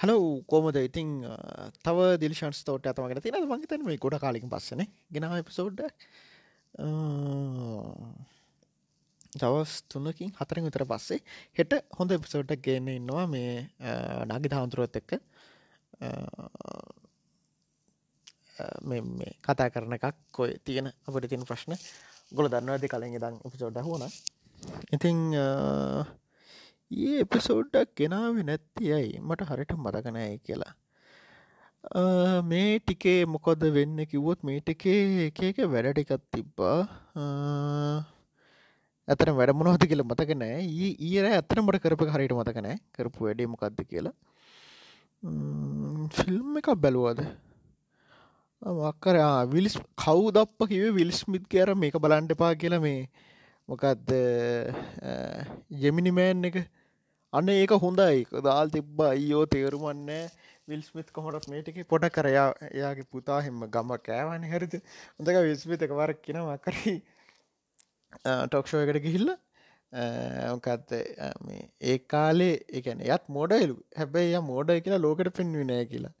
Hello කෝමද ඉතිං තව දිල්ෂන්ස් thought අතමගෙන තින මගතන මේ ගොඩ කාලින් පස්සන ගෙනාව එපිසෝඩ්ඩ දවස් තුනකින් හතරෙන් විතර පස්සේ හෙට හොඳ එපිසෝට් ගන්න ඉන්නවා මේ නගි හාමුදුරුවත් එක්ක. මේ කතා කරන එකක් කොයි තියෙන අපට තින ප්‍රශ්න. ගොල දන්නවද? කලින් දං එපිසෝඩ් හෝන ඉතිං ඒ එපිසෝඩ්ඩක් ගෙනාව නැත්ති ඇයි? මට හරිට මතකනෑ කියලා. මේ ටිකේ මොකොද වෙන්න කිව්වොත් මේ ටිකේ එකක වැඩ ටිකත් තිබ්බා. ඇතන වැඩමනොහද කියල මතකනෑ ඒ ඊර ඇතන මට කරප හරිට මතකනෑ කරපු වැඩේ මොකක්ද කියලා. ෆිල්ම් එකක් බැලුවද? මක්කර විලිස් කව් දප්ප කිව විල්ස්මිත් කර මේක බලන්ට පා කියල මේ මොකක්ද යෙමිනිමෑන් එක. අන්න ඒක හොඳයි. දාල් තිබ්බ අයියෝ තේරුමන්න විල්ස්මිත් කොහොටත් මේටික පොට කරයා එයාගේ පුතා හෙම ගම කෑවන හරිද? හොඳක විස්මිත එක වරක් කියෙන මකරී ටොක්ෂෝ එකට ගිහිල්ල. මොකත්ත ඒ කාලේ එකන යත් මෝඩයිලු හැබැයි ය මෝඩ කියලා ලෝකට පෙන්විනෑ කියලා.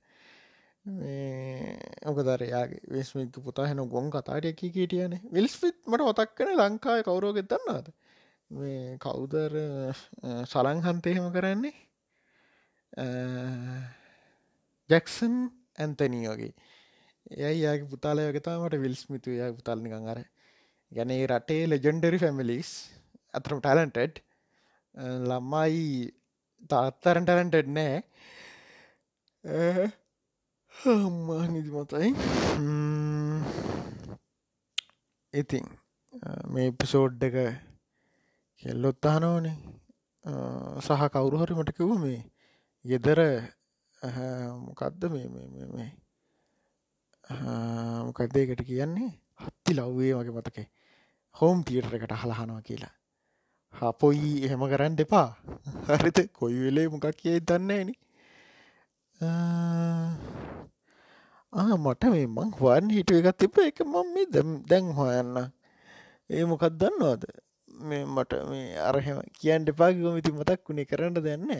ඕකදර යාගේ විස්මික පුතා හෙන ගොන් කතාට එක කීටියන විල්ස්පිත් මට ඔතක් කන ලංකාය කවරෝගෙ දන්නාද මේ කවුදර සලංහන්තයහෙම කරන්නේ? ජැක්සන් ඇන්තනී වගේ. එයයි යාගේ පුතාලයගතාමට විල්ස්මිතු යා පුතාලනිකං අර ගැන රටේ ලෙජෙන්ඩරි ෆැමිලිස් අතරම ටලන්ටඩ් ළම්මයි තාත්තරන් ටලන්ටඩ් නෑ. හම්මා නිදි මතයි ඉතින් මේ පිසෝඩ් එක කෙල්ලොත් අහනෝනේ සහ කවුරු හරි මට කිව්ව මේ ගෙදර මොකක්ද මේ මේ මොකක්දේකට කියන්නේ? හත්ති ලව්වේ වගේ මතකේ හෝම් තිීටර එකට හලහනවා කියලා. හපොයි එහෙම කරන්න එපා. හරිත කොයි වෙලේ මොකක් කිය දන්නේන මට මේ මං හවාන් හිටුව එකත් තිබ එක මම මේ දැන් හොයන්න ඒ මොකක් දන්නවාද? මේ මට මේ අරහෙම කියන්න එපා ගොමිති මතක් වුණේ කරන්න දෙන්න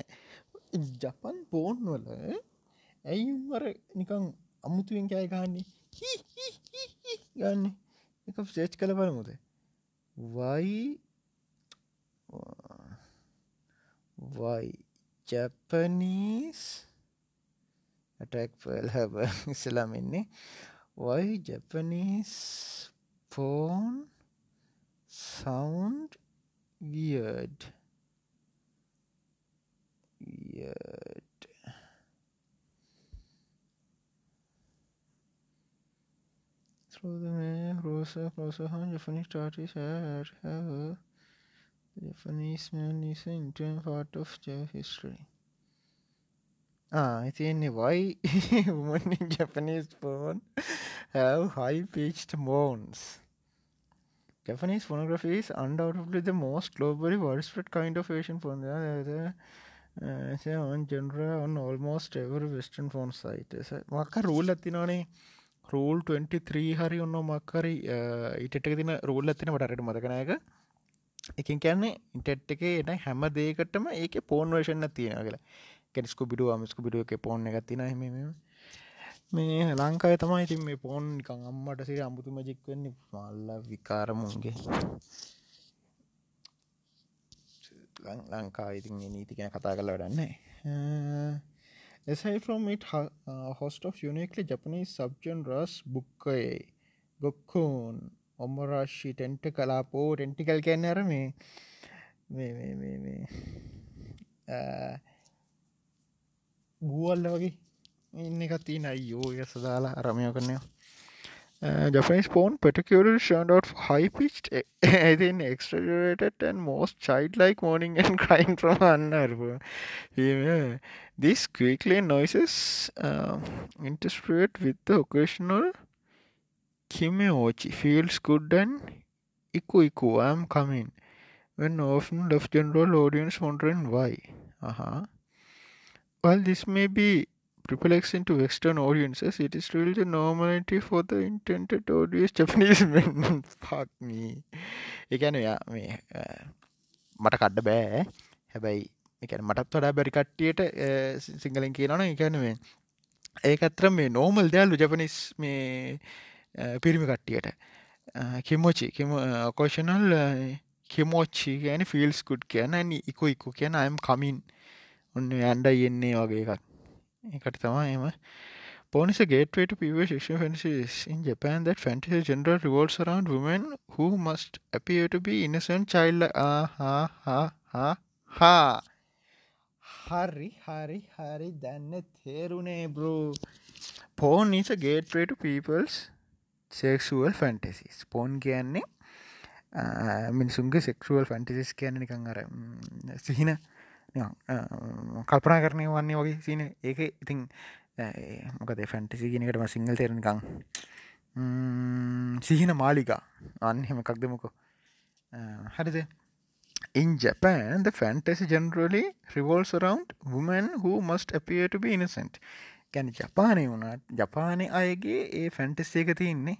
ජපන් පෝන් වල ඇයි මර නිකං අමුතුවෙන් කෑ ගන්නේ ගන්න එක සේච් කළ බලමුද? වයි වයි ජැපනීස් ඇටක් පල් හැබ ඉසලාම ඉන්නේ why Japanese sound weird weird through the way closer closer home Japanese artists have, have a, Japanese man is an integral part of their history. Ah, I think Why women in Japanese porn have high pitched moans? Japanese phonography is undoubtedly the most globally widespread kind of Asian porn. Uh, on genre on almost every Western phone site. මක්ක rule ඇතිනනේ rule 23 හරි ඔන්න මක්කරි ඉටක තින rule ඇතින මටට මතකනයක එකින් කියන්නේ ඉන්ටෙට් එක එන හැම දේකටම ඒක පෝන් වේෂන්න තියෙන කියලා කෙනිස්කු බිඩුව මිස්කු බිඩුව එක පෝන් එක තින හෙම මේ ලංකාය තමයි ඉතින් මේ පෝන් නිකං අම්මට සිර අමුතු මජික් වෙන්න. මල්ල විකාරමුන්ගේ ලංකා ඉතින් නීති ගැන කතා කල වැඩන්නේ Aside from it, ho- uh, host of uniquely Japanese subgenres බුක්කයේ ගොක්කෝන් ඔම්මරශ්ි ටෙන්ට කලාපෝ ටෙන්ටිකල් කැන්න අර මේ මේ මේ මේ මේ ගුවල්ල වගේ. ඉන්න එකත් තියන අයෝ එක සදාලා අරමය කරනයෝ Uh, Japanese porn particularly turned out high pitched, I think exaggerated, and most childlike moaning and crying from unnerve. Yeah. These quickly noises uh, interspersed with the occasional kimeochi feels good and iku iku, I'm coming. When often left general audience wondering why. Uh-huh. While this may be perplexing to Western audiences, it is still the normality for the intended audience Japanese men. Fuck me. එකන මේ මට කඩ්ඩ බෑ හැබැයි එකන මටත් වඩා බැරි කට්ටියට සිංහලෙන් කියනන එකැනුවෙන් ඒක අත්‍ර මේ නෝමල් දෑල්ලු ජපනිස් මේ පිරිමි කට්ටියට කිමෝචි කිම ඔකෝෂනල් කිමෝච්චි කියන ෆිල්ස් කුඩ් කියන ඉකු ඉක්කු කියන අයම් කමින් ඔන්න ඇන්ඩ යෙන්නේ වගේ එකක් එකට තමා එම Porn is a gateway to pure sexual fantasies. In Japan, that fantasy general revolves around women who must appear to be innocent child. Ah, ha, ha, ha, ha. හරි හරි හරි දැන්න තේරුණේ bro porn is a gateway to people's sexual fantasies porn කියන්නේ මිනිසුන්ගේ sexual ෆැන්ටිසිස් කියන නිකං අර සිහින කල්පනා කරනය වන්නේ වගේ සින ඒක ඉතින් මොකද ෆැන්ටිසි ගෙනකටම සිංහල් තෙරනිකං සිහින මාලිකා අන්න හෙම එකක් දෙමුකෝ හරිද? In Japan, the fantasy generally revolves around women who must appear to be innocent. ගැන ජපානය වුණට ජපානය අයගේ ඒ ෆැන්ටස් එක තියන්නේ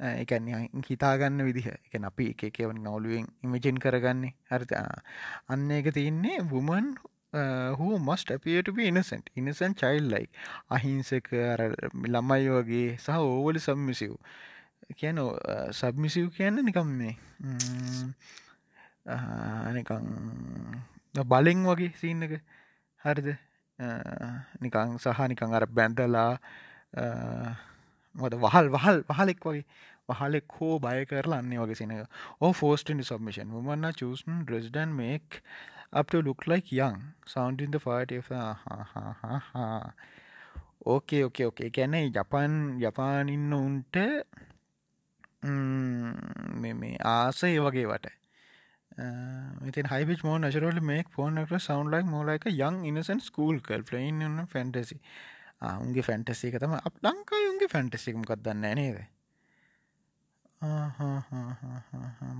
එකැන හිතාගන්න විදිහ. එක අපි එක කියවන නවලුවෙන් ඉමජෙන් කරගන්නේ. හරිත අන්න එක තියන්නේ වුමන් හූ මස්ට අපියට ඉනසට ඉනසන් චයිල් ලයි අහිංසක ළමයි වගේ සහ ඕවල සම්මිසිව් කියන සබ්මිසිව් කියන්න නිකම් මේ uh, නිකං uh, බලෙන් වගේ සීන්නක හරිද? Uh, නිකං සහ නිකං අර බැන්දලා මොද වහල් වහල් වහලෙක් වගේ. වහලෙක් හෝ බය කරලා අන්නේ වගේ සිනක ඕ ෆෝස්ටනි submission women chosen dressed and make up to look like young. Sound in the fight if okay okay okay කැනෙ Japan Japan ඉන්න උන්ට මේ ආස ඒ වගේ වට. ඉතින් හයිබිච් මෝ නශරල මේක් ෆෝනක sound like more like young innocent school කල් ්ලයින් ෆැන්ටසි උන්ගේ ෆැන්ටසි එක තම අප ලංකායි උන්ගේ ෆැන්ටසිකමකක් දන්න නේද?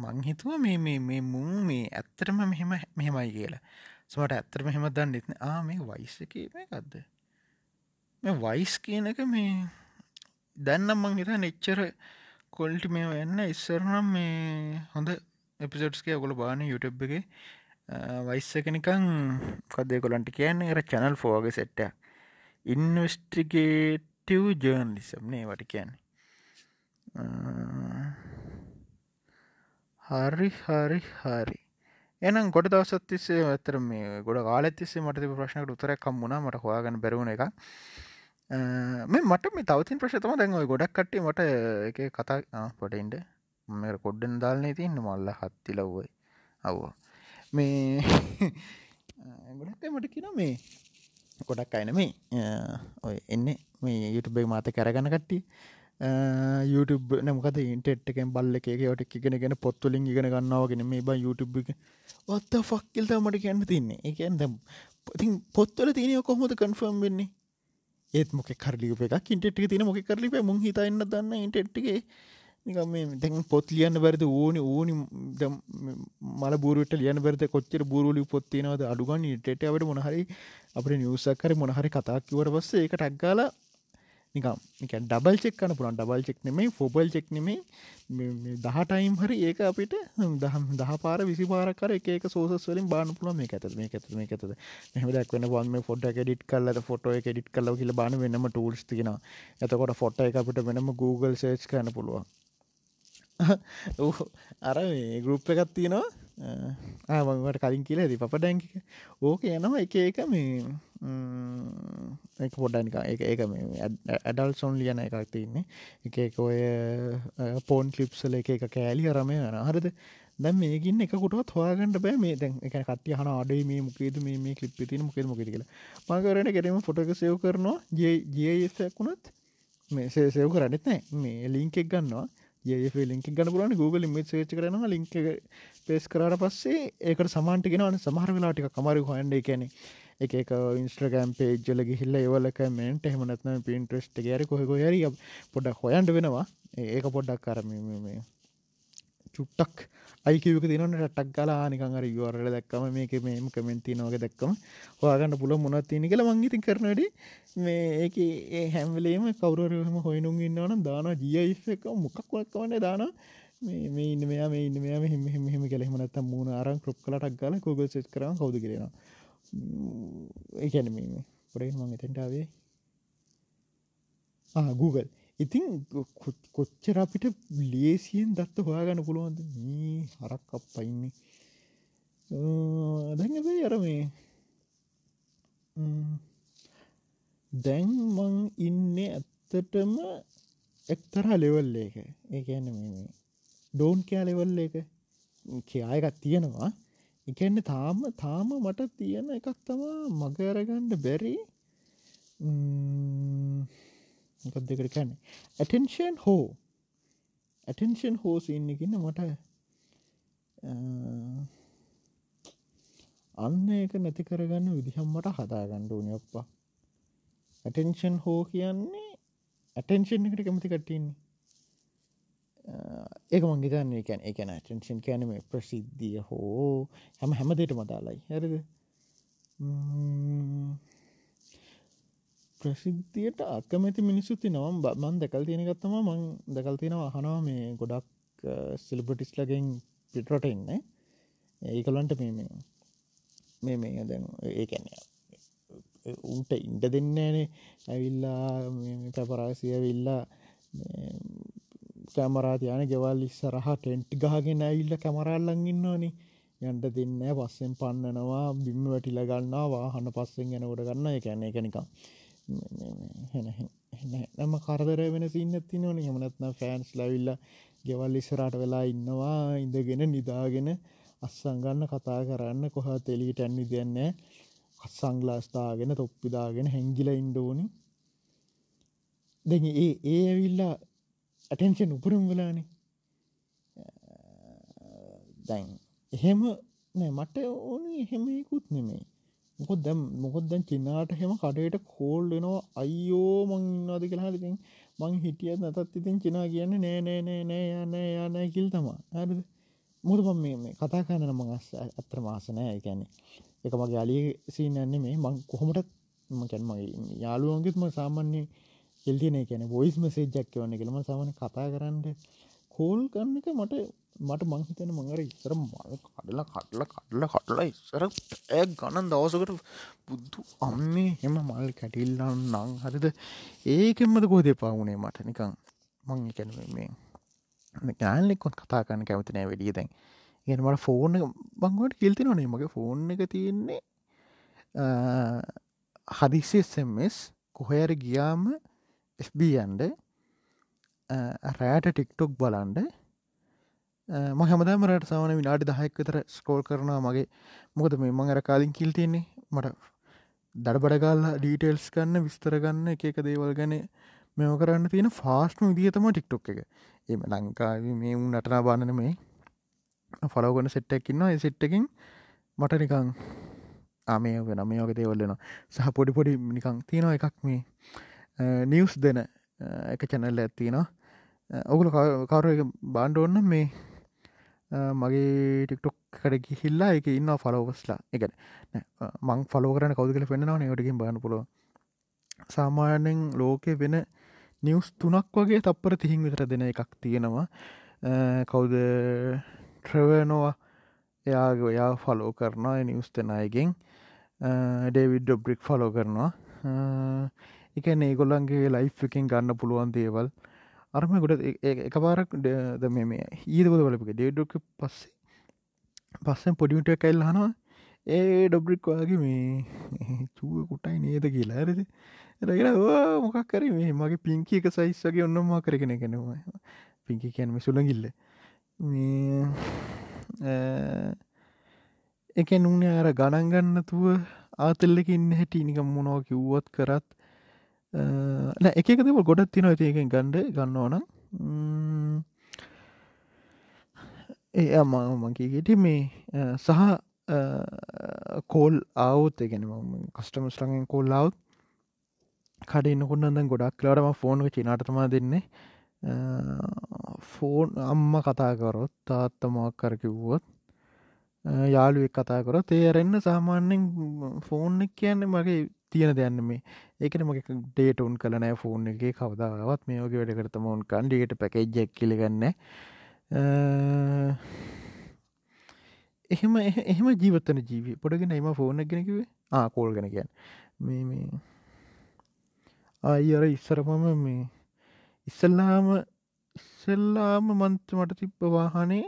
මං හිතුව මේ මේ මේ මුන් මේ ඇත්තරම මෙහෙම මෙහෙමයි කියලා. සමට ඇත්තර මෙහෙම දන්න එත්න ආ මේ වයිස එක එකක්ද? මේ වයිස් කියන එක මේ දැන්නම් මං හිත නෙච්චර කොල්ටි මේ වෙන්න ඉස්සරනම් මේ හොඳ එපිසෝට්ස්ගේ ඔගොල බාන යුටබ් එක. වයිස්ස කෙනිකං කදේ කොලන්ට කියන්නේ? එර චැනල් ෆෝගේ සෙට්ටක් ඉන්වස්ටිගේටව් ජර්නලිසම්නේ වට කියන්නේ. හරි හරි හරි. එනම් ගොඩ දවසත් තිස්සේ ඇතර මේ ගොඩ කාලෙත්තිස්සේ මට ප්‍රශ්නකට උතරයක් කම්මුණා මට හොයාගන්න බැරුණ එක මේ මට මේ තවතින් ප්‍රශ්තම දැන්ව ගොඩක් කට්ටේ මට එක කතා පොටයින්ට මෙ කොඩ්ඩන් දාලනේ තියන්න. මල්ල හත්තිලව්වයි අව්වා. මේ ගොඩක් මට කියන මේ ගොඩක් අයන මේ ඔය එන්න මේ යුටබේ මාත කැරගන කට්ටි YouTube නමකද ඉන්ටෙට්කෙන් බල්ල එක ට ඉගෙන ගෙන පොත්තුලින් ඉගෙන ගන්නාවගෙන මේ බ YouTube එක. ඔත්ත ෆක්කිල්ත මට කියන්න තින්නේ. එකන් දැම් ඉතින් පොත්වල තියන කොහොමද කන්ෆර්ම් වෙන්නේ? ඒත් මොක කරලිප එකක් ඉන්ටෙට් තින මොක කරලිප මුහ හිතන්න දන්න ඉන්ටෙට්ගේ නිකම දැන් පොත් ලියන්න බැරිද? ඕනි ඕනි මල බුරට ලියන බැරිද? කොච්චර බුරුලි පොත්තිනවද අඩුගන් ටට අවට මොනහරි අප නිවසක්කර මොනහරි කතාකිවට පස්ස ඒක ටක්ගාල නිකම් එක ඩබල් චෙක්කන පුරන් ඩබල් චෙක් නෙමේ ෆොබල් චෙක් නෙමේ දහටයිම් හරි ඒක අපිට දහම් දහ පාර විසි පාරකර එක සෝස වලින් බාන පුල මේ ඇත මේ ඇත මේ ඇතද මෙහමදක් වන්න වන්ම ෆොට ෙඩිට කල්ල ෆොට ෙඩිට කල්ල කියල බාන වෙනම ටූල්ස් තිෙන එතකොට ෆොට එක අපිට වෙනම Google සේච් කන පුළුවන්. අර ගරුප් එකත් තියෙනවා. ආමට කලින් කියල ඇති පප ඩැංකික ඕක යනවා එක එක මේ එක පොඩ්ඩනික එක ඒක ඇඩල් සොන් ලියන එකක් තින්නේ එක එක ඔය පෝන් කලිප්සල එක එක කෑලි අරමය යන හරද? දැම් මේකින් එකකුටත් හොයාගන්නට බෑ. මේ දැන් එක කටය හන අඩේ මේ මුකේද මේ මේ කලිප් තින මුකෙද මොකද කියලා. මකරන කෙරීම ෆොටක සයව කරනවා. ජයෆැක්ුණත් මේ සේසයව කරන්නත් නෑ. මේ ලිංකෙක් ගන්නවා. ඒ ලින්ක ගන්න පුලන Google ඉමත් සේච් කරන ලින්ක පේස් කරට පස්සේ ඒකට සමාන්ට ගෙනවන සමහර වෙලාටික කමරු හොන්ඩ කියනෙ එක එක ඉන්ස්ට්‍රගම් පේජ්ජල ගිහිල්ල ඒවලක මෙන්ට එහමනත්න පින්ට්‍රස්ට ගෑර කොහෙ හරි පොඩක් හොයන්ට වෙනවා. ඒක පොඩ්ඩක් කරම මේ චුට්ටක් අයිකවක තිනට ටක් කලා නිකං අර යුවරල දක්කම මේක මේම කමෙන්ති නෝක දක්කම හවාගන්න පුල මොනත් තිනි කළ මංගිති කරනට මේ ඒක ඒ හැම්වලේම කවරහම හොයනුම් ඉන්නවන දාන ජියයිෆ එක. මොකක් වක්කවන්න දාන මේ ඉන්න මෙයා මේ ඉන්න මෙයා මෙහෙම මෙහෙම කෙලෙමනත් මුණ අරන් ක්‍රප් කලටක් ගල කොගල් සෙස් කරන කවද කරෙනවා ඒකැන මේ පොඩේ මං එතැන්ටාවේ Google. ඉතින් කොච්චර අපිට ලේසියෙන් දත්ත හොයාගන්න පුළුවන්ද? මේ හරක් අප්පයින්නේ දැඟ අර මේ දැන් මං ඉන්න ඇත්තටම එක්තරා ලෙවල් එක. ඒන්න මේ ඩෝන් කෑ ලෙවල් එක. කියයායකත් තියෙනවා. එකන්න තාම තාම මට තියෙන එකක් තමා මගරගණ්ඩ බැරි මොකක් දෙකට කැන්නේ ඇටෙන්ෂන් හෝ ඇටෙන්ෂන් හෝස ඉන්නකින්න මට අන්න ඒක නැති කරගන්න විදිහම්මට හදාගණ්ඩ උනයොප්පා ඇටෙන්ෂන් හෝ කියන්නේ ඇටෙන්ෂන් එකට කැමති කටන්නේ ඒක මංගේතන්න එකැන එකන ටෙන්ෂන් කෑනම ප්‍රසිද්ධිය හෝ හැම හැමදේට මදාලයි හැරද? ප්‍රසිද්ධියට අකමැති මිනිස්සුති නවම් මන් දැකල් තියෙනගත්තම මං දැකල් තියෙනවා අහනවා මේ ගොඩක් සිලිබටිස්ලගෙන් පිටරට එන්න. ඒකලන්ට මේ මේ මේ දැන් ඒකැන උන්ට ඉන්ඩ දෙන්නේනේ ඇවිල්ලා පැපරාසිය විල්ලා කැමරා තියන ගෙවල් ඉස්සරහ ටෙන්ට් ගහගෙන ඇවිල්ල කැමරල්ලං ඉන්නවානි. යන්ට දෙන්න පස්සෙන් පන්නනවා බිම්ම වැටිල ගන්නවා වාහන පස්සෙන් ගැනකොට ගන්න එකැන එක නිකම් නම කරදර වෙන සින්න තිනවන හමනත්න ෆෑන්ස් ලවිල්ල ගෙවල් ඉස්සරට වෙලා ඉන්නවා ඉඳගෙන නිදාගෙන අස්සංගන්න කතා කරන්න කොහ තෙලිට ඇන්නි දෙන්න අස්සංගලාස්ථාගෙන තොප්පිදාගෙන හැංගිල ඉන්ඩෝනි දෙ ඒ ඒ ඇවිල්ලා ඇටෙන්ෂන් උපරුම් වෙලානේ දැන් එහෙම නෑ මට ඕන එහෙමකුත් නෙමේ මොකොත් දැම් මොකොත් දැන් චිනාට හෙම කටයට කෝල් වෙනවා. අයියෝ මං ඉන්නවාද කියලා ඉතින් මං හිටියත් නැතත් ඉතින් චිනා කියන්න නෑ නෑ නෑ නෑ යන්න යන්න කිල් තමා ඇරද මුද පම් මේ කතා කරන්න මං අස් අත්‍ර මාසනෑ එකැන්නේ එක මගේ අලිය සීනන්නේ මේ මං කොහොමටත් මකැන් මගේ යාළුවන්ගෙත්ම සාමාන්‍යය එල්තින කියන බොයිස් මසේ ජැක්ක වන්න කියලම සමන කතා කරන්න. කෝල් කරන්න එක මට මට මංහිතන මඟර ඉස්සර මල් කඩලා කටල කටල කටලා ඉස්සර ඇ ගණන් දවසකට බුද්ධු අම්මේ එම මල් කැටිල්ලන්න නං හරිද? ඒකෙන්මද කෝදේ පාවුණේ මට? නිකං මං එකැන මේ ගෑන්ලෙක්කොත් කතා කරන්න කැමතිනෑ වැඩිය දැන්. ඉගෙන මට ෆෝර්න බංවට කිල්ති නොනේ මගේ ෆෝන් එක තියෙන්නේ හදිසිෙස් කොහයර ගියාම FBන්ඩ රෑට ටික්ටොක් බලන්ඩ. ම හැමදම රට සවන විනාඩි දහයක්කතර ස්කෝල් කරනවා. මගේ මොකද මේ මං අර කාලින් කිල් තියෙන්නේ. මට දඩබඩගල්ලා ඩීටෙල්ස් කන්න විස්තර ගන්න එක එක දේවල් ගැන මෙම කරන්න තියෙන ෆාස්ටම විදිහතම ටික්ටොක් එක. එම ලංකාව මේ උන් නටනා බානන මේ ෆලෝගන සෙට්ටැක්කින්නවා සෙට්ටකින් මට නිකං ආමය වෙන මේ වගේ දේවල්ලෙන සහ පොඩි පොඩි නිකං තියෙනවා එකක් මේ නිවස් දෙන එක චැනල්ල ඇත්තිනවා ඔගුල කවර බාණ්ඩ ඔන්න මේ මගේ ටික්ටොක් කට ගිහිල්ලා එක ඉන්න ෆලෝවස්ලා එකන මං ෆලෝ කරන කවද කල පෙන්න්නවා නයටකින් බාන්න පුලොව සාමාන්‍යෙන් ලෝකෙ වෙන නිවස් තුනක් වගේ තප්පර තිහින් විතර දෙන එකක් තියෙනවා. කවුද? ට්‍රවනෝවා එයාගේ ඔයා ෆලෝ කරනවා නිවස් දෙන අයගෙන්. ඩේවිඩ් ඩොබ්රික් ෆලෝ කරනවා. එක ඒගොල්ලන්ගේ ලයි් එකින් ගන්න පුළුවන් දේවල්. අරම ගොඩ එක පාරක් ද මේ ඊදකොද වලපික ඩේඩක් පස්සේ පස්සෙන් පොඩිමිට කැල් හනවා ඒ ඩොබ්‍රික්වාගේ මේ චුව කුටයි නේද කියලා. ඇරද රගෙන ඕ මොකක් කර මේ මගේ පිංකි එක සයිස් වගේ ඔන්නම කරගෙන ගෙනවා පිංකි කියැනම සුළගිල්ල මේ එක නුන්නේ අර ගණන්ගන්නතුව ආතල්ලක ඉන්න හැටි නිකම් මොනෝ කිව්වොත් කරත් එක එක දෙව ගොඩත් තින ඇතියකෙන් ගණ්ඩ ගන්න ඕනම් ඒ අම මගේගෙට මේ සහ කෝල් අවුත් එකෙන කස්ටමස් ලඟෙන් කෝල් අවුත් කඩන්න කොන්නන්න ගොඩක් කලාටම ෆෝන්ක චිනාටතමා දෙන්නේ. ෆෝන් අම්ම කතා කරොත් තාත්තමක් කරකිව්වොත් යාළුවෙක් කතා කරොත් තේරෙන්න්න සාමාන්‍යෙන් ෆෝන් එක කියන්න මගේ තියෙන දෙයන්න මේ. ඒකන මගේ ඩේට උන් කලනෑ ෆෝන් එක. කවදාවත් මේ ෝගේ වැඩ කරතම උන් කන්ඩියට පැකෙජ්ජක් කිලිගන්න එහෙම එහෙම ජීවතන ජීවි. පොඩගෙන එම ෆෝන ගෙනකිවේ ආකෝල් ගෙන කියන්න. මේ මේ. අයි අර ඉස්සරමම මේ ඉස්සල්ලාම ඉස්සල්ලාම මන්ත මට තිබ්බ වාහනේ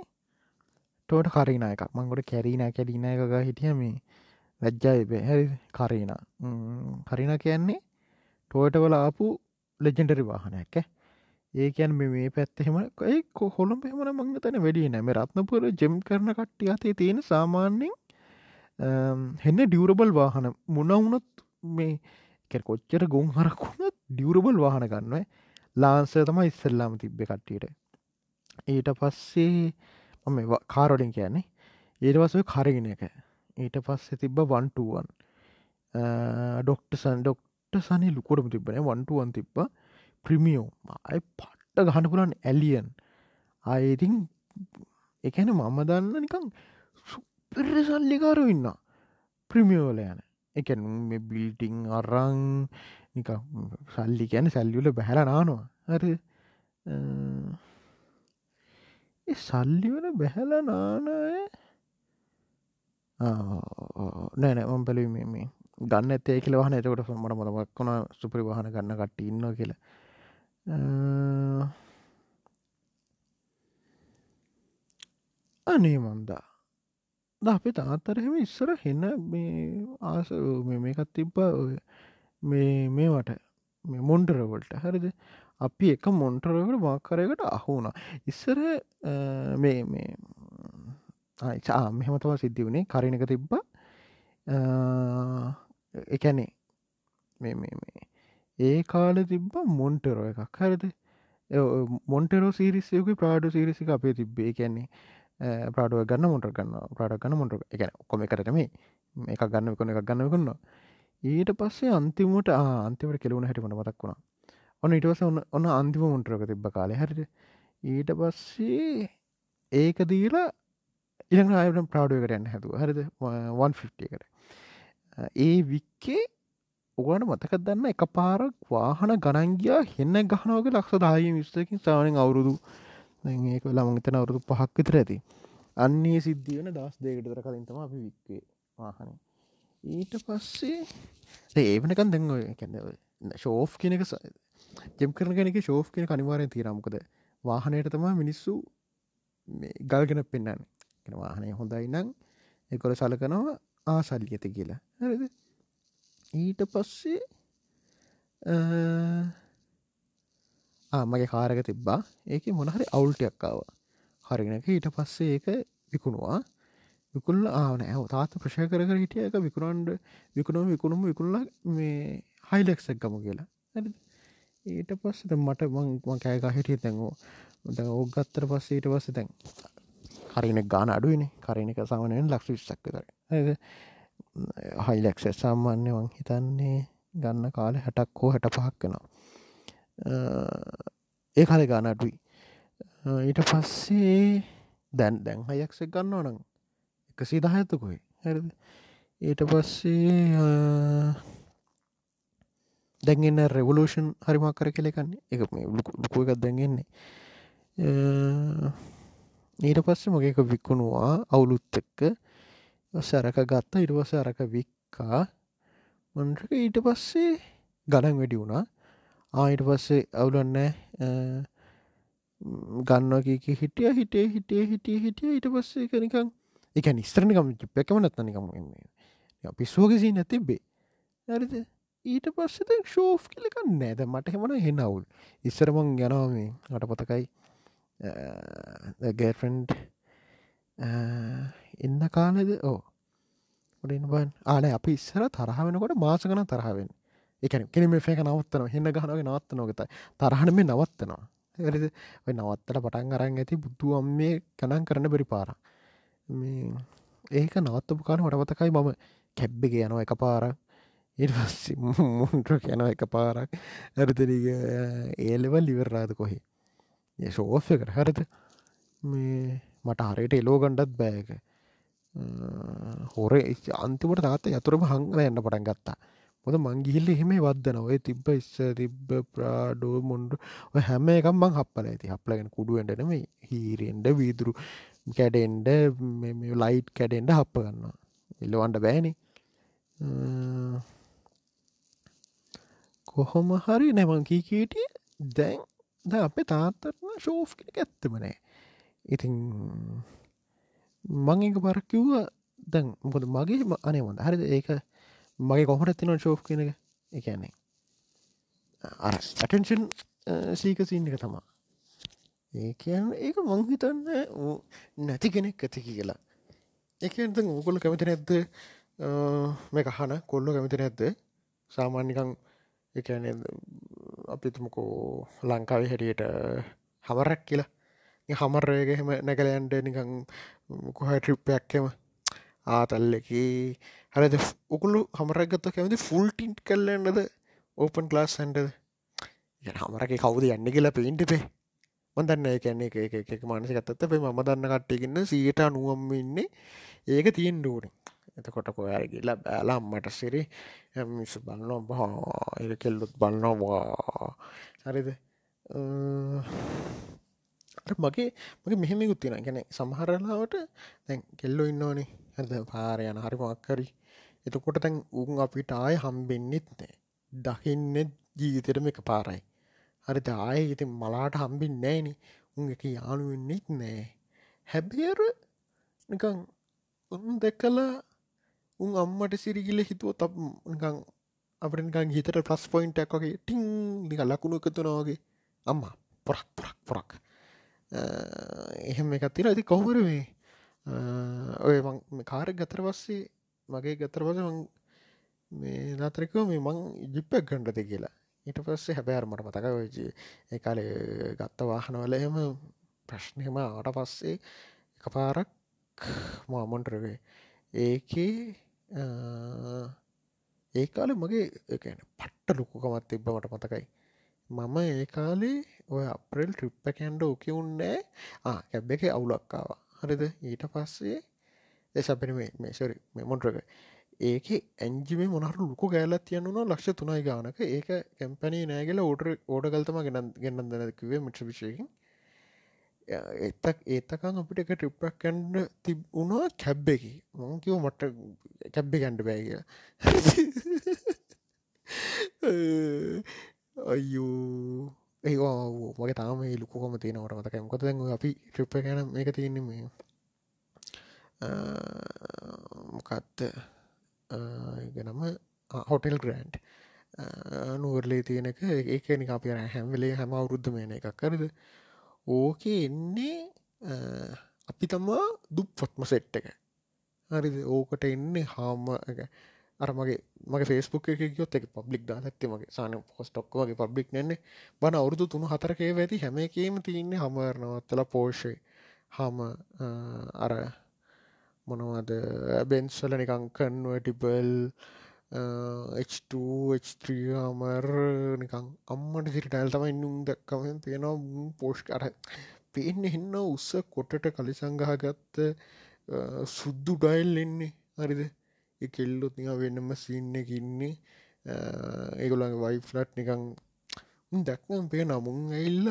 ටෝට කරීන එක මංගොට කැරීන කැඩීන එකක හිටිය මේ. වැජ්ජාය බැහැරි කරීන. කරින කියන්නේ ටෝයට වල ආපු ලෙජෙන්ඩරි වාහනයක් ඒ කියන් මේ පැත්තෙම ඒ කොහොළම් පෙමන මංග තැන වැඩිය නෑම රත්නපුර ජෙම් කරන කට්ටිය අතේ තියෙන සාමාන්‍යෙන් හෙන්න ඩියවරබල් වාහන. මුණවුනොත් මේ කොච්චර ගොන් හරකුණත් ඩියවරබල් වාහන ගන්නවා ලාන්ස තම ඉස්සල්ලාම තිබ්බ කට්ටියට. ඊට පස්සේ මම කාරොඩින් කියන්නේ. ඒට පසය කරගෙන එක ඊට පස්සේ තිබ්බ වන්ටුවන් ඩොක්ටසන් ඩොක්ට සනි ලුකොටම තිබන වන්ටුවන් තිබ්බ ප්‍රමියෝ අයි පට්ට ගහනපුරන් ඇලියන් අයිඉතින් එකන මම දන්න නිකං සුපර සල්ලිකාරු ඉන්න ප්‍රමියෝල යන. එක මේ බිල්ටිං අරං නික සල්ලි ගැන සැල්ලිවල බැහැල නානවා. හරි සල්ලිවල බැහැල නානය නෑනෑ මම් පැලි මේ ගන්න ඇතේ කියල වහන. එතකොට මට මොලමක් වුණ සුපරි වාහන ගන්න කට ඉන්න කියලා. අනේ මන්දා. ද අපි තාත්තරහෙම ඉස්සර හෙන්න මේ ආස මේකත් තිබ්බ මේ මේවට මේ මොන්ටරවලට හරිද? අපි එක මොන්ටරකට මාකරයකට අහුුණ ඉස්සර මේ මේ ආචා මෙහමතම සිද්ධි වුණේ කරිනක තිබ්බ එකැනේ මේ මේ ඒ කාල තිබ්බ මොන්ටරෝ එකක්. හරිද? මොන්ටරෝ සිරිස්සයක ප්‍රාඩු සිරිසික අපේ තිබ්බේ. කැන්නේ ප්‍රාඩුව ගන්න මොට ගන්න ප්‍රාඩ ගන්න මොට එක කොම කරට මේ එක ගන්න කොන එකක් ගන්න කොන්න ඊට පස්සේ අන්තිමට අන්තිමට කෙලවුණ හැටිමට මතක් වුණා? ඔන්න ඉටවස ඔන්න ඔන්න අන්තිම මුන්ටරක තිබ්බ කාලය හරිට ඊට පස්සේ ඒක දීලා ඉළඟ අයට ප්‍රාඩුවකට යන්න හැතුව හරිද? 150කට ඒ වික්කේ ඔගන මතක දන්න එක පාරක් වාහන ගණන්ගයා හෙන්න ගහනෝක ලක්ෂ දාය විස්තකින් සානෙන් අවුරුදු. ඒක ළමගතන අවුරුදු පහක් විතර ඇති. අන්නේ සිද්ධියන දස් දෙකටතර කලින් තම අපි වික්වේ වාහන. ඊට පස්සේ ඒවනකන් දැන් ඔය කැන්න ශෝෆ් කෙනෙක ජෙම් කරන කෙනෙක ශෝෆ් කෙන කනිවාරයෙන් තීරමකද වාහනයට තමා මිනිස්සු ගල්ගෙන පෙන්න්න කෙන වාහනය හොඳයි නං එකොල සලකනවා ආසල්ලි ඇති කියලා. හරිද? ඊට පස්සේ මගේ කාරක තිබ්බා. ඒක මොනහරි අවුල්ටයක්කාව හරිගෙනක ඊට පස්සේ ඒක විකුණවා. විකුල්ල ආන ඇව තාත ප්‍රශය කර හිටිය. එක විකුණන්ඩ විකුණුම් විකුණුම් විකුල්ල මේ හයිලෙක්සක් ගම කියලා. ඊට පස්සට මට මං කෑගා හිටිය තැන්ගෝ ද ඕගත්තර පස්සේ ඊට පස්ස තැන් හරින ගාන අඩුවනේ කරන එක සාමනයෙන් ලක්ෂ විස්සක් කර හයිලෙක්ස සාමාන්‍ය වන් හිතන්නේ ගන්න කාලෙ හැටක් හෝ හැට පහක් වෙනවා. ඒ කාලෙ ගාන අඩුයි. ඊට පස්සේ දැන් දැන් හයක්සෙක් ගන්න ඕනං එකසී දහඇතකොයි හැරද? ඊට පස්සේ දැන්ගන්න රෙවලූෂන් හරිමක් කර කෙලෙකන්නේ එක මේ ලුකුව එකක් දැන්ගෙන්නේ ඊට පස්සේ මොකක වික්කුණවා අවුලුත් එක්ක. සැරක ගත්තා. ඉටවස අරක වික්කා. මොන්ටක ඊට පස්සේ ගඩන් වැඩි වුණා. ආයිට පස්සේ අවුලන්න ගන්නකක හිටිය හිටේ හිටිය හිටිය හිටිය. ඊට පස්සේ කනිකං එක නිස්තරණකම චිප්පැකම නත්තනිකම පිස්සෝගෙසි නැතිබේ ඇරිද ඊට පස්සෙද ශෝ් කලක නෑද මට හෙමන හෙනවුල් ඉස්සරමං යනවා මේ අට පොතකයි ගෑෆන්ඩ් එන්න කාලෙද ඕ ොඩින්බන් ආන අපි ඉස්සර තරහවෙනකොට මාසකන තරහවෙන් එකන කෙනෙම ෆේක නවත්තන හෙන්න ගහනගේ නවත්ත නොගත තරහන මේ නවත්තනවා. ඇරිද ඔය නවත්තට පටන් අරන් ඇති බුද්ධු අම්මේ කනන් කරන බැරි පාර මේ ඒක නවත්තපු කාන හටපතකයි මම කැබ්බිග යනවා එක පාර ඉ මුන්ට කැන එක පාරක් ඇරතනක ඒලෙවල් ලිවරරාද කොහේ? ශෝෆ කර හරත මේ මට හරියට එලෝ ගණ්ඩත් බෑක හොර අන්තිමට තාත යතුරම හංගල එන්න පටන් ගත්තා. මොද මංගිහිල්ල එහෙම වදන ඔය තිබ්බ ඉස්ස තිබ්බ ප්‍රාඩෝ මොන්ඩු ඔය හැම එකම් මං හප්පල. ඇති හප්ලගෙන කුඩුවෙන්ටනම හීරෙන්ඩ වීදුරු කැඩෙන්ඩ ලයිට් කැඩෙන්ඩ හප්ප ගන්නවා. එල්ලවන්ට බෑනි. කොහොම හරි නැමං කීකීටිය දැන් ද අපේ තාත්තරන ශෝෆ් කෙනෙ ඇත්තමනෑ ඉතින් මං එක පර කිව්ව. දැන් මොකද මගේ අනේ මොද හරිද? ඒක මගේ කොහොට ඇතින ශෝ් කෙනක එකන්නේ අර ඇටන්ෂන් සීකසින්න එක තමා ඒ කියන්න ඒක මංහිතන්න නැති කෙනෙක් ඇති කියලා. එකත ඕකොල්ල කැමති නැද්ද? මේ කහන කොල්ලො කැමති නැද්ද? සාමාන්‍යකං එකන අපිතුමකෝ ලංකාවේ හැටියට හමරැක් කියලා. හමරයක හෙම නැකලයන්ට නිකං කොහ ට්‍රිප්පයක්කෙම ආතල්ලකි හරද උකුළු හමරක්ගත්ත කැමති ෆුල්ටින්ට් කල්ලන්නද ඕපන් ලාස් සැන්ටද හමරක කවුද යන්න කියලා පේන්ටිපේ මදන්න කියන්නේ එක එක මානසිකත්තත් පේ ම දන්න කට්ටයකින්න සීට අනුවම්ම ඉන්නේ. ඒක තියෙන් ඩූන එතකොට කොයාර කියලා බෑලා අම්මට සිරි මිස බලන්න බා ඒ කෙල්ලුත් බලන්නවා හරිද? මගේ මගේ මෙහෙමකුත් තියෙන ගැන සමහරලාවට දැන් කෙල්ලො ඉන්නවානේ. ඇද පාර යන හරි මක්කරි එතකොට තැන් උන් අපිට ආය හම්බෙන්න්නෙත් නෑ. දහින්න ජීවිතරම එක පාරයි හරි දාය ඉතින් මලාට හම්බින් නෑනි. උන් එක යානුවෙන්නෙත් නෑ. හැබියර නිකං උන් දැකලා උන් අම්මට සිරිගිල හිතුව තබ නිකං අපිකන් හිතට ප්‍රස් පොයින්ට එකගේ ටිං නික ලකුණු එකතුනවාගේ අම්මා පොරක් පොරක් පොරක්. එහෙම එකත් තිර ඇති කොහමර මේ? ඔය කාරක් ගතර පස්සේ මගේ ගතර පස මේ නතරකව මේ මං ජිප්පක් ගණ්ඩති කියලා. ඊට පස්සේ හැබෑර මට මතක ඔයජ එකල ගත්ත වාහනවල එහෙම ප්‍රශ්නයම ආට පස්සේ එක පාරක් මාමොන්ටරවේ ඒකේ ඒකාල මගේ එකන පට්ට ලොකුකමත් තිබ්බමට මතකයි. මම ඒ කාලේ ඔය අප්‍රෙල් ට්‍රිප්ප කැන්ඩ ඕකවුන්නෑ කැබ් එක අවුලක්කාව හරිද? ඊට පස්සේ එසපෙන මේසරි මෙමොන්ට්‍රක ඒක ඇන්ජිම මොනහරු ලොකු ගෑලත් තියන්නුන ලක්ෂ තුනයි ගානක. ඒක කැම්පැනී නෑගල ඕඩර ඕඩ ගල්තම ගෙන ගෙන්න්න දැනකිවේ මිට විශයකින් එතක් ඒතකන් අපිට එක ට්‍රිප්පක් කැන්ඩ තිබ වුණා කැබ් එක. මංකිව මට කැබ්බි කැන්ඩ බෑග අයෝ ඒවා වගේ තාම ලුකුකොම තියෙනවට මතක මොකද දැන් අපි ට්‍රිප්ප ගැන මේක තියන්නේ මේ මොකත්ත ඉගෙනම හොටෙල් ග්‍රන්ඩ් නුවරලේ තියෙනක ඒක නික අපි හැම්වෙලේ හැම අවුරුද්ධ මේන එකක්. කරද ඕකේ එන්නේ අපි තමා දුප්පත්ම සෙට් එක. හරිද? ඕකට එන්නේ හාම අරමගේ මගේ ෆේස්බුක් එකකයොත් එක පබ්ලික් දා ඇත්ති මගේ සාන පොස්ටොක් වගේ පබ්ලික් නන්නේ බන අවුරදු තුන හතරකේ ඇති හැමකීම තියන්නේ හමරනවත්තල පෝෂය හම අර මොනවද බෙන්ස්වල නිකංකන්ුව ටිබල් H2H3 අමර් නිකං අම්මට සිරිටයිල් තමයි නුම් දක්කම. පේනවා පෝෂ් කර පේන්න එන්න උස්ස කොටට කලි සංගහගත්ත සුද්දු ඩයිල් එන්නේ. හරිද? කෙල්ලොත් නික වෙනම සින්න කින්නේ ඒගොළඟ වයිෆලට් නිකං දක්නම් පේ නමුන් ඇල්ල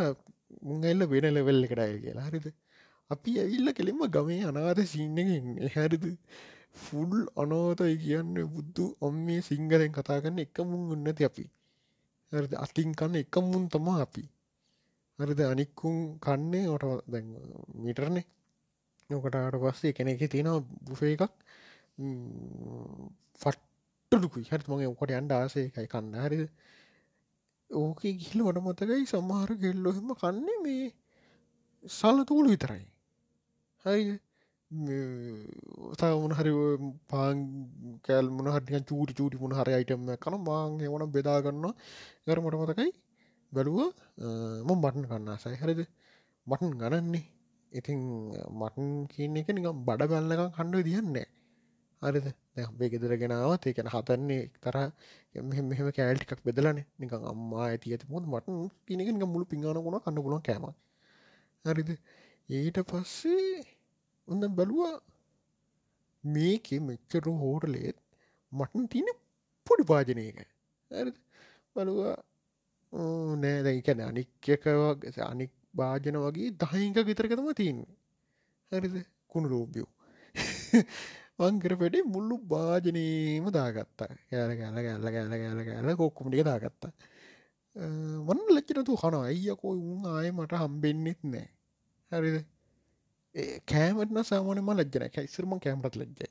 මුං ඇල්ල වෙන ලෙවල්ල එකටය කියලා. හරිද? අපි ඇවිල්ල කෙලින්ම ගමේ අනාද සින්න ඉන්නේ. හරිද? ෆුල් අනෝතයි කියන්න බුද්ධු ඔම් මේ සිංහලෙන් කතා කරන්න එක මුන් උන්නති අපි. හරිද? අතින් කන්න එක මුන් තමා අපි. හරිද? අනික්කුම් කන්නේ ඔට දැන් මිටරනේ. නොකටට පස්සේ කෙනෙක තියෙන බුෆේ එකක්. ෆට්ටලුකුයි හරි මගේ ඔකට අන්ඩ ආසයකයි කන්න. හරිද? ඕක ගිල්ල වඩ මතකයි සමහර ගෙල්ලොහෙම කන්නේ මේ සල්ල තුූල විතරයි. හරි තමුණ හරි පාන් කෑල් මුණ හටිය චූටි චූටි මුණ හරි අයිටම කන මාං එවන බෙදාගන්න ගර මට මතකයි බැලුව ම බටන් කන්නාසයි හරිද? බටන් ගණන්නේ. ඉතින් මටන් කියන එක නිකම් බඩ බැල්ලකම් කණ්ඩුව දියන්නේ හරිද? දැබේ ගෙදර ගෙනාවත් ඒකැන හතන්නේ තර මෙහෙම කෑල්ටිකක් බෙදලන. නිකං අම්මා ඇති ඇති මුොද මටන් තිනක නික මුළු පිංගන ගුණ කන්න පුලන් කෑම හරිද? ඊට පස්සේ උන්න බැලුවා මේක මෙච්චරු හෝටලේත් මටන් තින පොඩි පාජනයක ඇ බලවා නෑ දැකැන අනික් එකවගේ අනික් භාජන වගේ දහහික විතරකතම තියන්නේ. හරිද? කුණු රෝබියෝ වංකර පෙටේ මුල්ලු භාජනීම දාගත්තා. කෑල කෑල කෑල්ල කෑල කෑල කෑල කොක්කුමටික දාගත්තා. වන්න ලච්චනතු කන අයියකෝ උන් ආය මට හම්බෙන්න්නෙත් නෑ. හරිද? කෑමටන සාමානම ලජ්ජන කැයිසරම කෑමටත් ලජ්ජයි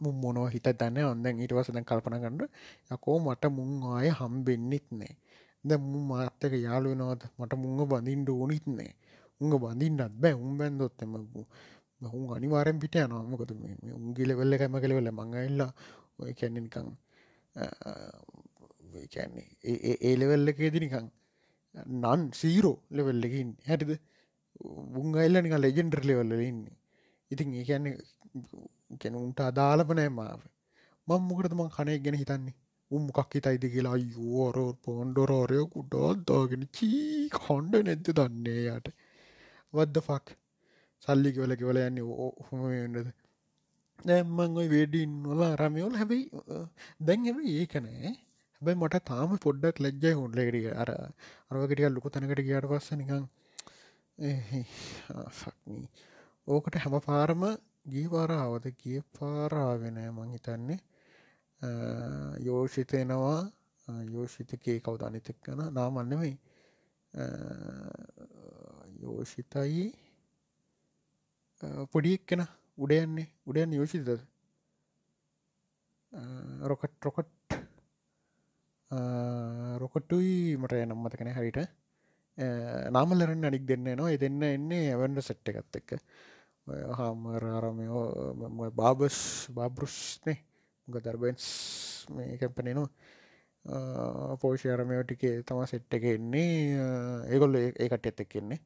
මුම් මොනව හිත දන්න ඔන්නන් ඊට වසදැන් කල්පන ගන්න යකෝ මට මුං ආය හම්බෙන්න්නෙත් නෑ ද මු මාත්තක යාලුවෙනවද මට මුංග බඳින්ට ඕනිත් නෑ උංග බඳින්නත් බෑ උම් බැන්දොත්තම හුන් අනිවාරෙන් පිට යනවාමකතු උන්ගිල වෙල්ල කැම කළවෙල මඟඉල්ලා ඔය කැන්නනිකං කියන්නේ ඒ ලෙවෙල්ලකේද නිකං නන් සීරෝ ලෙවෙල්ලකින් හැටිද උන් අයිල්ල නික ලෙජෙන්ඩර් ලෙවල්ල ඉන්නේ. ඉතින් ඒ කියන්නේ කැනුන්ට අදාලපනෑ මාව. මං මොකටතම කනයක් ගැන හිතන්නේ? උම් මොකක් හිතයිද කියලා? අයෝරෝ පොන්්ඩොරෝරය කුඩාත්දාගෙන චී කොන්්ඩ නැද්ද දන්නේ යට වද්ද ෆක් සල්ලි කියවල කිවල යන්නේ ඕහොමද දැම්මං ඔයි වේඩින් නොල රමයෝල් හැබයි දැන් හැම ඒක නෑ. හැබයි මට තාම පොඩ්ඩක් ලැජ්ජයි හොන්ලෙකටිය අර අරවකටිය ලොක තැනකට කියට පස්ස නිකං ෆක්නී ඕකට හැම පාරම ගී පාරාවද ගිය පාරාවෙන මං හිතන්නේ. යෝෂිතයනවා යෝෂිතකේ කවුද අනිතක් කන නාමන්නෙමයි යෝෂිතයි. පොඩික් කෙන උඩයන්නේ උඩයන් යෝෂිතද? Rocket rocket. රොකට්ටුයි මට නම්මත කෙන හරිට නාමලරන්න අනික් දෙන්න නවා දෙන්න එන්නේ ඇවන්ඩ සෙට්ට එකත් එක්ක. හාමර අරමයෝ බාබස් බාබෘස්නේ ග දර්බන්ස් මේ කැපනනවා පෝෂයරමයෝ ටිකේ තම සෙට්ට එක එන්නේ. ඒගොල්ල ඒකට එත් එක්කෙන්නේ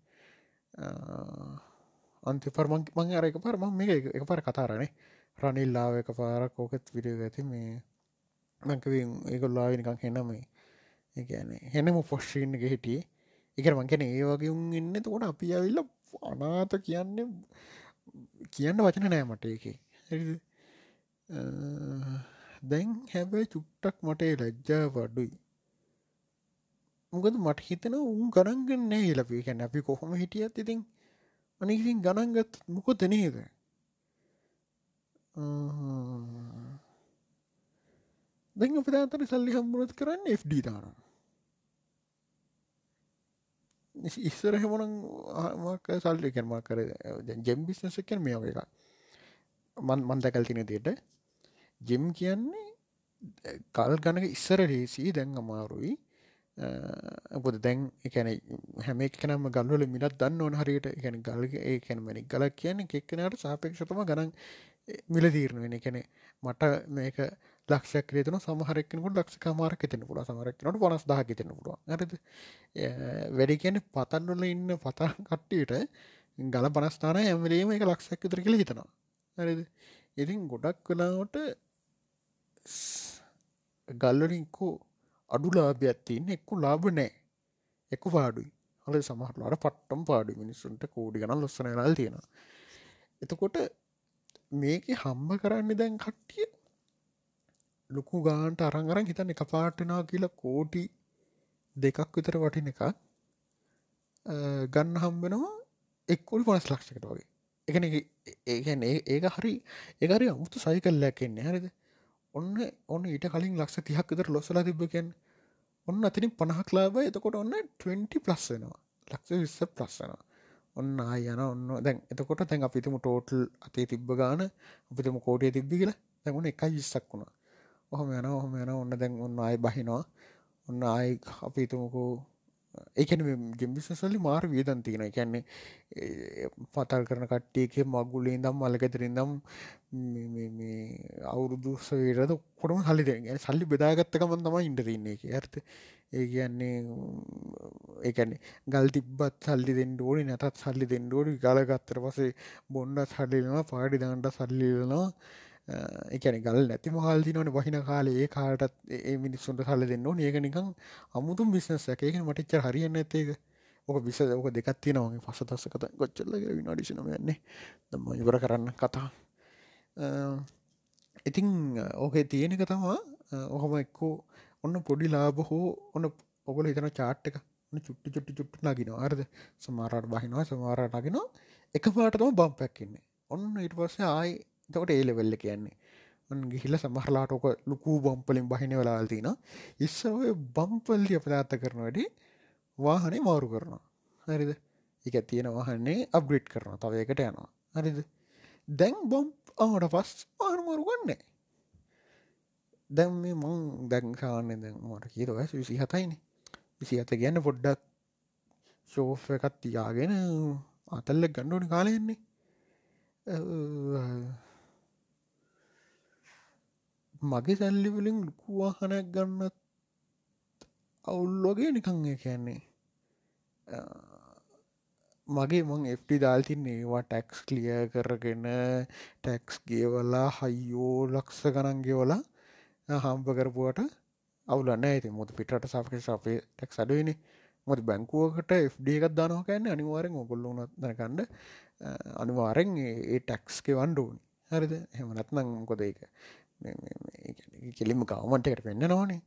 අන්ති පරමං මං අර එක පර මං මේ එක පර කතාරනේ රනිල්ලාව එක පාරක් ඕකත් විඩිය ඇති මේ මැකවින් ඒගොල්ලාවිනිකං හෙනම. ඒගැන හෙනම පොශ්ෂීන්ගේ හිටියේ. එකර මංකැන ඒ වගේ උන් ඉන්න. තකොට අපි ඇවිල්ල අනාත කියන්න කියන්න වචන නෑ මට එක දැන් හැබැයි චුට්ටක් මටේ ලැජ්ජා වඩුයි මොකද මට හිතන උන් ගණන්ගන්න නෑ ලපී කැන අපි කොහොම හිටියත් ඉතින් අනිකින් ගණන්ගත් මොකො තනේද දැන් අප අතර සල්ලි හම්බුණත් කරන්න FD දානවා. ඉස්සර හෙමනක් සල්ලි කැන්මා කර ජෙම් බිස්නස කැන මේ එක මන් මන්දකල් තින දේට ජෙම් කියන්නේ කල් ගණක ඉස්සර රේසී දැන් අමාරුයි. පොද දැන් එකන හැම කනම ගල්වල මිලත් දන්න ඕන හරියට. ගැන ගල්ග ඒ කැනමනි ගලක් කියන එක්කනට සාපේක්ෂතම ගනන් මිල තීරණ වෙන කැනෙ මට මේක ලක්ෂයක් රේතන සමහරක්කනකට ලක්ෂ මාරක තෙන පුල සමරක්නට පනස් දහ තෙන පුළුව ඇරද වැඩි කියන පතන්වල ඉන්න පතන් කට්ටියට ගල පනස්ථාන ඇමලීම එක ලක්ෂයක් විතර කියල හිතනවා. ඇරද ඉතින් ගොඩක් කලාවට ගල්ලරින්කෝ අඩු ලාභයක්ත්තින්න එක්කු ලාභ නෑ. එක්කු පාඩුයි. හල සමහරලාට පට්ටම් පාඩු මිනිස්සුන්ට කෝඩි ගන ලොස්සන ල් තියෙන එතකොට මේක හම්බ කරන්න දැන් කට්ටිය ලොකු ගාන්ට අරං අරන් හිතන්න එක පාටනා කියලා කෝටි දෙකක් විතර වටින එකක්. ගන්න හම්බෙනවා එක්කුල් පනස් ලක්ෂකට වගේ. එකන ඒගැන ඒක හරි ඒකරි අමුතු සයිකල්ලැකෙන්නේ හරිද? ඔන්න ඔන්න ඊට කලින් ලක්ෂ තිහක් විතර ලොස්සලා තිබ්බකෙන් ඔන්න අතිනින් පණහක් ලාබ එතකොට ඔන්න 20 ප්ලස් වෙනවා. ලක්ෂ විස්ස ප්ලස්සනවා ඔන්න ආය යන ඔන්න දැන් එතකොට තැන් අපිතුම ටෝටල් අතේ තිබ්බ ගාන අපිතුම කෝටිය තිබ්බි කියලා. දැමුණ එකයි විස්සක් වුණා. ඔහොම යන ඔහොම යන ඔන්න දැන් ඔන්න අය බහිනවා. ඔන්න ආය අපිතුමකෝ ඒකන ගෙම්බිසසල්ලි මාර වියදන් තියෙන එකන්නේ පතල් කරන කට්ටියක මගුලේ දම් මලකතරින් දම් අවුරුදු සවේරද කොටම සල්ලි ගැන සල්ලි බෙදාගත්තකමන් තම ඉට තින්නේ එක ඇර්ථ ඒ කියන්නේ ඒකැනෙ ගල් තිබ්බත් සල්ලි දෙෙන් ඩෝඩි නැතත් සල්ලි දෙෙන් ඩෝඩි ගලගත්තර පසේ බොන්ඩ සල්ලිලෙනවා පාඩි දන්ට සල්ලිලනවා එකන ගල් නැති මහල්දි නොන වහින කාලේ ඒ කාටත් ඒ මිනිස්සුන්ට සල්ල දෙන්න ඒක නිකං අමුතුම් බිස්නස් එකක. මටිච්චර හරියන්න ඇත්තේක ඕක විස ඕක දෙකත්ති නවගේ පස තස්ස කත. ගොච්චල්ල විනාඩිශනම යන්නේ දම්ම ඉවර කරන්න කතා. ඉතිං ඕකේ තියෙනක තමා ඔහොම එක්කෝ ඔන්න පොඩි ලාබ හෝ ඔන්න ඔගල හිතන චාට්ක චුට්ටි චුට්ටි චුට්ට නගෙන අර්ද සමාරට බහිනවා සමාරට නගෙන එක පාටතම බම් පැක්කින්නේ ඔන්න ඉට පස්සේ ආයි තකොට ඒලෙවෙල්ල කියන්නේ. ගිහිල සමහරලාට ඕක ලොකූ බම්පලින් බහින වෙලාල් තින ඉස්ස ඔය බම්පල්ලිය පදාත්ත කරන වැඩි වාහනේ මාරු කරනවා. හරිද? එක තියෙන වාහන්නේ අප්ග්‍රිට් කරන තවයකට යනවා. හරිද? දැන් බොම්ප් ආට පස් ආනමරු ගන්නේ දැම් මේ මං දැංකාන්න දැන් මට කියීර වැස විසි හතයින විසි අත ගැන්න පොඩ්ඩක් ශෝෆ එකත් තියාගෙන අතල්ල ගණ්ඩෝනි කාලයෙන්නේ මගේ සැල්ලිවලින් ලුකුවාහනයක් ගන්නත් අවුල්ලෝගේ නිකං කියන්නේ. මගේ මං එ්ටි දාල්තින් ඒවා ටැක්ස් කලිය කරගෙන ටැක්ස් ගේවලා හයියෝ ලක්ෂ ගණන්ගේවලා හම්ප කරපුුවට අවුලන්න ඇති මුොද පිටට සාපක අපේ ටැක් අඩුවනි මොද බැංකුවකට FD එකක් දානෝ කෑන්න අනිවාරෙන් ඔගොල්ලුනත් දරකණ්ඩ අනිවාරෙන් ඒ ටැක්ස්ක වන්ඩෝනි හරිද? හෙමනත්නං මොකොද ඒක? කෙලිම ගවමන්ටකට පෙන්න්න නොනේ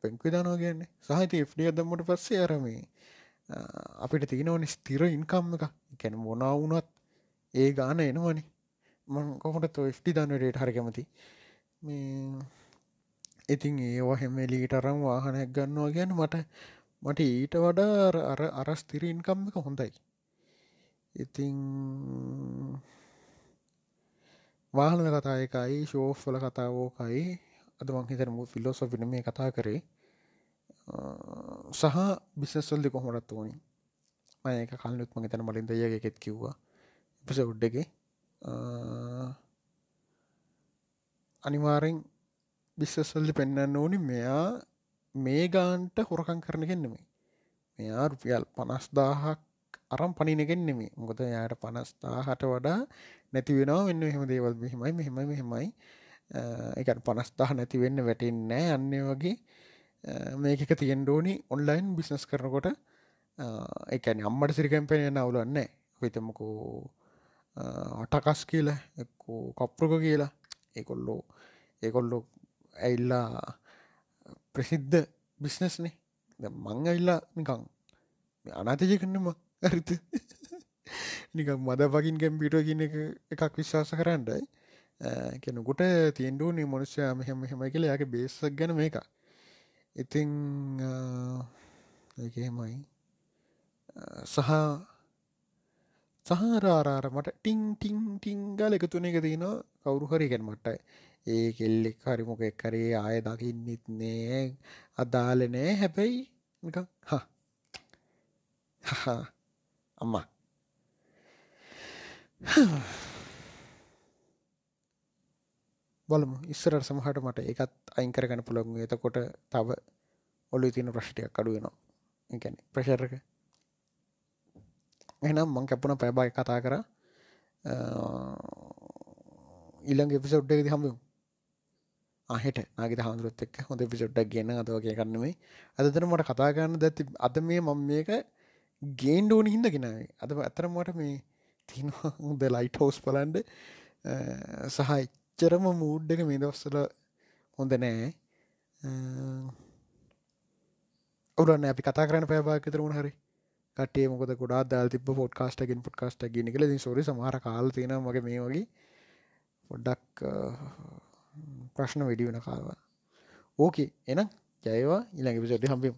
පෙන්කු දානවා කියන්නේ. සහහිත ෆ්ඩිය දම්මට පස්සේ අරමේ අපිට තියනවන ස්තිර ඉන්කම්ම එක කැන මොනා වුනත් ඒ ගාන එනවනි. මං කොහොට ෆ්ටි දන්නටට හර කැමති. ඉතින් ඒවා හෙමෙලීට අරම් වාහනයක් ගන්නවා ගැන මට මට ඊට වඩා අර අරස්තිර ඉන්කම්ම එක හොඳයි. ඉතිං වාහන කතා එකයි ශෝෆ්වල කතාවෝකයි අද මංහිතරම ෆිලෝසොෆින මේ කතා කරේ. සහ බිස්සස්වල්දි කොහොමටත් ඕනි. මයක කල්නුත් මගේ තැන මලින් දයගේ එකෙත් කිව්වා. එපස උඩ්ඩගේ අනිවාරෙන් බිස්සස්වල්දි පෙන්න්න ඕනි මෙයා මේ ගාන්ට හොරකං කරනගෙන්නෙමේ මෙයා රුපියල් පනස්දාහක් අරම් පනිනගෙන් නෙමේ මොකද යායට පනස්ථාහට වඩා නැති වෙනවා. වෙන්න එහෙම දේවල් මෙහෙමයි මෙහෙම මෙහෙමයි. එක පනස්ථහ නැති වෙන්න වැටෙන්නෑ අන්නේ වගේ මේක තියෙන්ඩෝනි ඔන්ලයින් බිස්නස් කරනකොට. එකන අම්මට සිරිකැම්පෙන නවුලන්න හිතමකෝ අටකස් කියලා එක්කෝ කප්පුක කියලා. ඒකොල්ලෝ ඒකොල්ලෝ ඇයිල්ලා ප්‍රසිද්ධ බිස්නස්නේ මං ඇල්ලා නිකං අනාතජය කන්නම ඇරිත නික මද පකින් කැම්පිට කියන එකක් විශ්වාස කරන්නයි. කෙනකුට තියන්ඩුවනේ මොනුෂ්‍යයා මෙහෙම හෙමයි කියල. යාගේ බේසක් ගැන මේක ඉතිං ඒහෙමයි සහ සහරාරාර මට ටිං ටිං ටිංගල එකතුන එක තියනවා කවුරු හරි ගැන මට්ටයි. ඒ කෙල්ලෙක් හරිමොක එක් කරේ ආය දකින්නෙත් නෑ. අදාල නෑ. හැබැයි නික හා. හහා අම්මා බලමු ඉස්සරට සමහට මට එකත් අයිංකර ගන්න පුළොගු එතකොට තව ඔලු තින ප්‍රශ්ටයක් අඩුවෙනවා එකැන ප්‍රශර්ක එනම් මං කැපුණ පැබයි කතා කර ඉල්ළඟ එපිසොඩ්ඩ හම්බ ආහෙට නාගත හාමුදුරුත් එක් හොඳ පිසොඩ්ඩක් ගෙන අදවගේ කරන්නෙමේ අදතර මට කතා කරන්න දැති අද මේ මම මේක ගේන්ඩෝන හිද ගෙනාවේ අද ඇතරමට මේ තිනද ලයිට හෝස් පලන්ඩ සහ එච්චරම මූඩ් එක මේ දවස්සල හොඳ නෑ. ඔවරන්න අපි කතා කරන පැබාක තරුණ හරි. කටේ මොකද ගොඩා දල් තිබ පොඩ් කාස්ටගෙන් පොඩ් කාස්ට ගෙන කල සොරි සමහර කාල තියෙන මගේ මේ වගේ පොඩ්ඩක් ප්‍රශ්න වැඩි වෙන කාවා ඕකේ එනම් ජයවා ඉළඟ පිසොටි හම්බිම්.